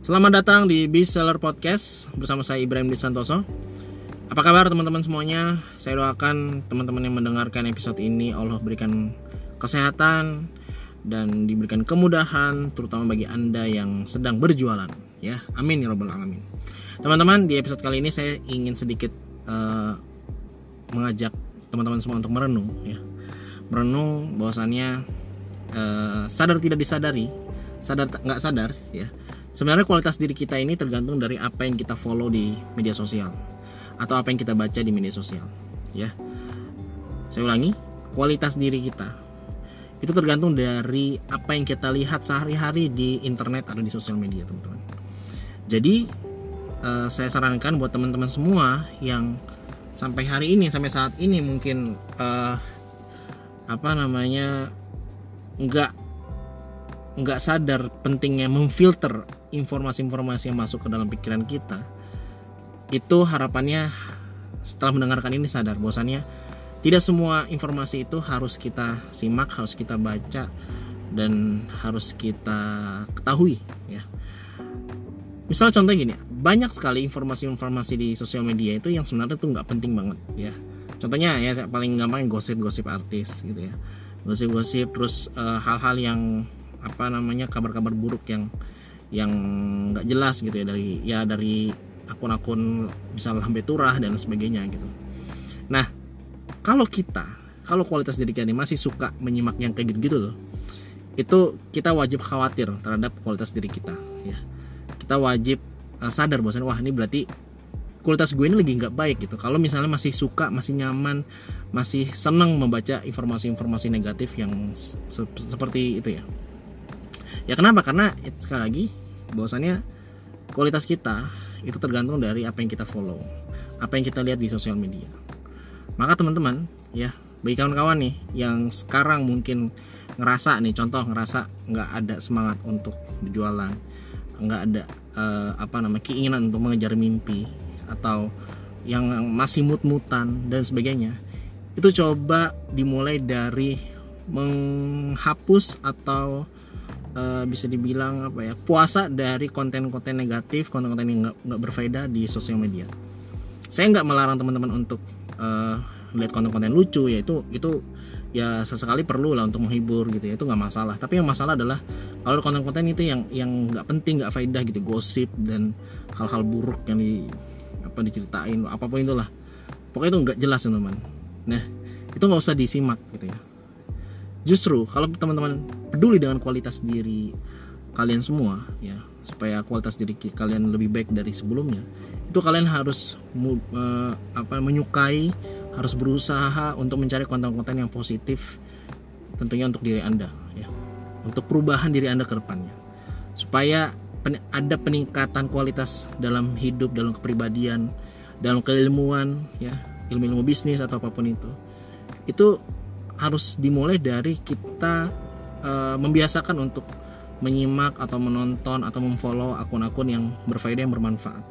Selamat datang di Bestseller Podcast bersama saya Ibrahim Santoso. Apa kabar teman-teman semuanya? Saya doakan teman-teman yang mendengarkan episode ini Allah berikan kesehatan dan diberikan kemudahan terutama bagi Anda yang sedang berjualan ya. Amin ya rabbal alamin. Teman-teman, di episode kali ini saya ingin sedikit uh, mengajak teman-teman semua untuk merenung ya. Merenung bahwasannya uh, sadar tidak disadari, sadar nggak sadar ya Sebenarnya kualitas diri kita ini tergantung dari apa yang kita follow di media sosial atau apa yang kita baca di media sosial, ya. Saya ulangi, kualitas diri kita itu tergantung dari apa yang kita lihat sehari-hari di internet atau di sosial media, teman-teman. Jadi, uh, saya sarankan buat teman-teman semua yang sampai hari ini, sampai saat ini mungkin uh, apa namanya nggak nggak sadar pentingnya memfilter informasi-informasi yang masuk ke dalam pikiran kita itu harapannya setelah mendengarkan ini sadar bahwasannya tidak semua informasi itu harus kita simak harus kita baca dan harus kita ketahui ya. Misal contoh gini banyak sekali informasi-informasi di sosial media itu yang sebenarnya tuh nggak penting banget ya. Contohnya ya paling gampang gosip-gosip artis gitu ya. Gosip-gosip terus eh, hal-hal uh, yang apa namanya kabar-kabar buruk yang yang nggak jelas gitu ya dari ya dari akun-akun misal sampai turah dan sebagainya gitu. Nah, kalau kita kalau kualitas diri kita ini masih suka menyimak yang kayak gitu-gitu loh, itu kita wajib khawatir terhadap kualitas diri kita ya. Kita wajib uh, sadar bahwa wah ini berarti kualitas gue ini lagi nggak baik gitu. Kalau misalnya masih suka, masih nyaman, masih senang membaca informasi-informasi negatif yang se seperti itu ya ya kenapa? Karena sekali lagi bahwasannya kualitas kita itu tergantung dari apa yang kita follow apa yang kita lihat di sosial media. Maka teman-teman ya bagi kawan-kawan nih yang sekarang mungkin ngerasa nih contoh ngerasa nggak ada semangat untuk berjualan nggak ada uh, apa namanya keinginan untuk mengejar mimpi atau yang masih mut-mutan dan sebagainya itu coba dimulai dari menghapus atau uh, bisa dibilang apa ya puasa dari konten-konten negatif konten-konten yang nggak nggak berfaedah di sosial media. Saya nggak melarang teman-teman untuk uh, lihat konten-konten lucu ya itu itu ya sesekali perlu lah untuk menghibur gitu ya itu nggak masalah. Tapi yang masalah adalah kalau konten-konten itu yang yang nggak penting nggak faedah gitu gosip dan hal-hal buruk yang di apa diceritain apa pun itulah. Pokoknya itu nggak jelas teman-teman. Nah itu nggak usah disimak gitu ya justru kalau teman-teman peduli dengan kualitas diri kalian semua ya supaya kualitas diri kalian lebih baik dari sebelumnya itu kalian harus uh, apa menyukai harus berusaha untuk mencari konten-konten yang positif tentunya untuk diri anda ya. Untuk perubahan diri anda ke depannya. Supaya pen ada peningkatan kualitas dalam hidup dalam kepribadian dalam keilmuan ya ilmu-ilmu bisnis atau apa pun itu. Itu harus dimulai dari kita uh, membiasakan untuk menyimak atau menonton atau memfollow akun-akun yang berfaedah yang bermanfaat.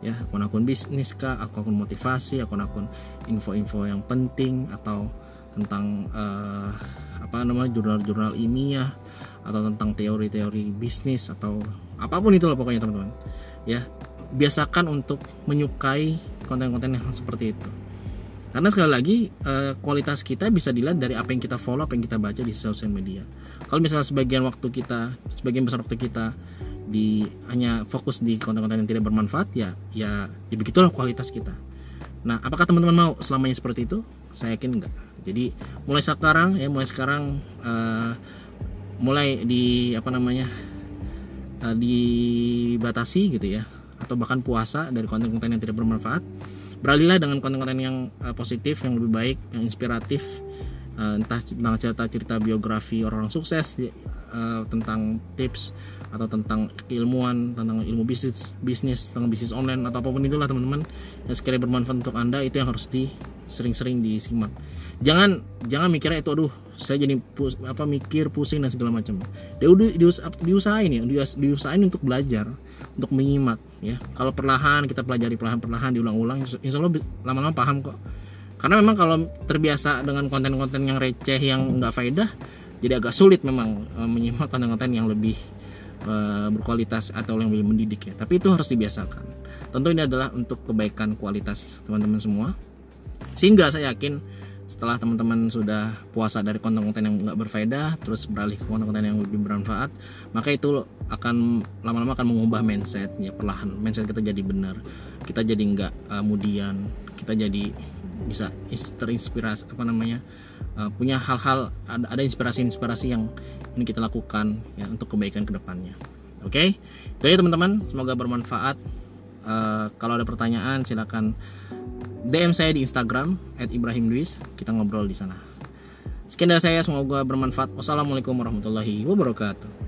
Ya akun-akun bisnis kah akun-akun motivasi akun-akun info-info yang penting atau tentang uh, apa namanya jurnal-jurnal ilmiah atau tentang teori-teori bisnis atau apa pun itulah pokoknya teman-teman. Ya biasakan untuk menyukai konten-konten yang seperti itu karena sekali lagi uh, kualitas kita bisa dilihat dari apa yang kita follow apa yang kita baca di sosial media. Kalau misalnya sebagian waktu kita sebagian besar waktu kita di hanya fokus di konten-konten yang tidak bermanfaat ya ya, ya begitulah kualitas kita. Nah apakah teman-teman mau selamanya seperti itu? Saya yakin enggak. Jadi mulai sekarang ya mulai sekarang uh, mulai di apa namanya uh, dibatasi gitu ya atau bahkan puasa dari konten-konten yang tidak bermanfaat beralihlah dengan konten-konten yang uh, positif yang lebih baik yang inspiratif uh, entah tentang cerita-cerita biografi orang-orang sukses uh, tentang tips atau tentang keilmuan tentang ilmu bisnis bisnis tentang bisnis online atau apa pun itulah teman-teman yang sekiranya bermanfaat untuk anda itu yang harus di sering-sering disimak. Jangan jangan mikirnya itu aduh saya jadi pus, apa mikir pusing dan segala macam. Dia udah dius, diusahain ya dius, diusahain untuk belajar untuk menyimak ya. Kalau perlahan kita pelajari perlahan-perlahan diulang-ulang insya Allah lama-lama paham kok. Karena memang kalau terbiasa dengan konten-konten yang receh yang nggak faedah jadi agak sulit memang e, menyimak konten-konten yang lebih uh, berkualitas atau yang lebih mendidik ya. Tapi itu harus dibiasakan. Tentu ini adalah untuk kebaikan kualitas teman-teman semua. Sehingga saya yakin setelah teman-teman sudah puasa dari konten-konten yang nggak berfaedah terus beralih ke konten-konten yang lebih bermanfaat maka itu akan lama-lama akan mengubah mindset ya perlahan. Mindset kita jadi benar kita jadi nggak uh, kita jadi bisa terinspirasi apa namanya uh, punya hal-hal ada, ada inspirasi-inspirasi yang ini kita lakukan ya untuk kebaikan ke depannya oke? Okay? itu teman-teman. Semoga bermanfaat. Uh, kalau ada pertanyaan silakan DM saya di Instagram @ibrahimduis. Kita ngobrol di sana. Sekian dari saya, semoga bermanfaat. Wassalamualaikum warahmatullahi wabarakatuh.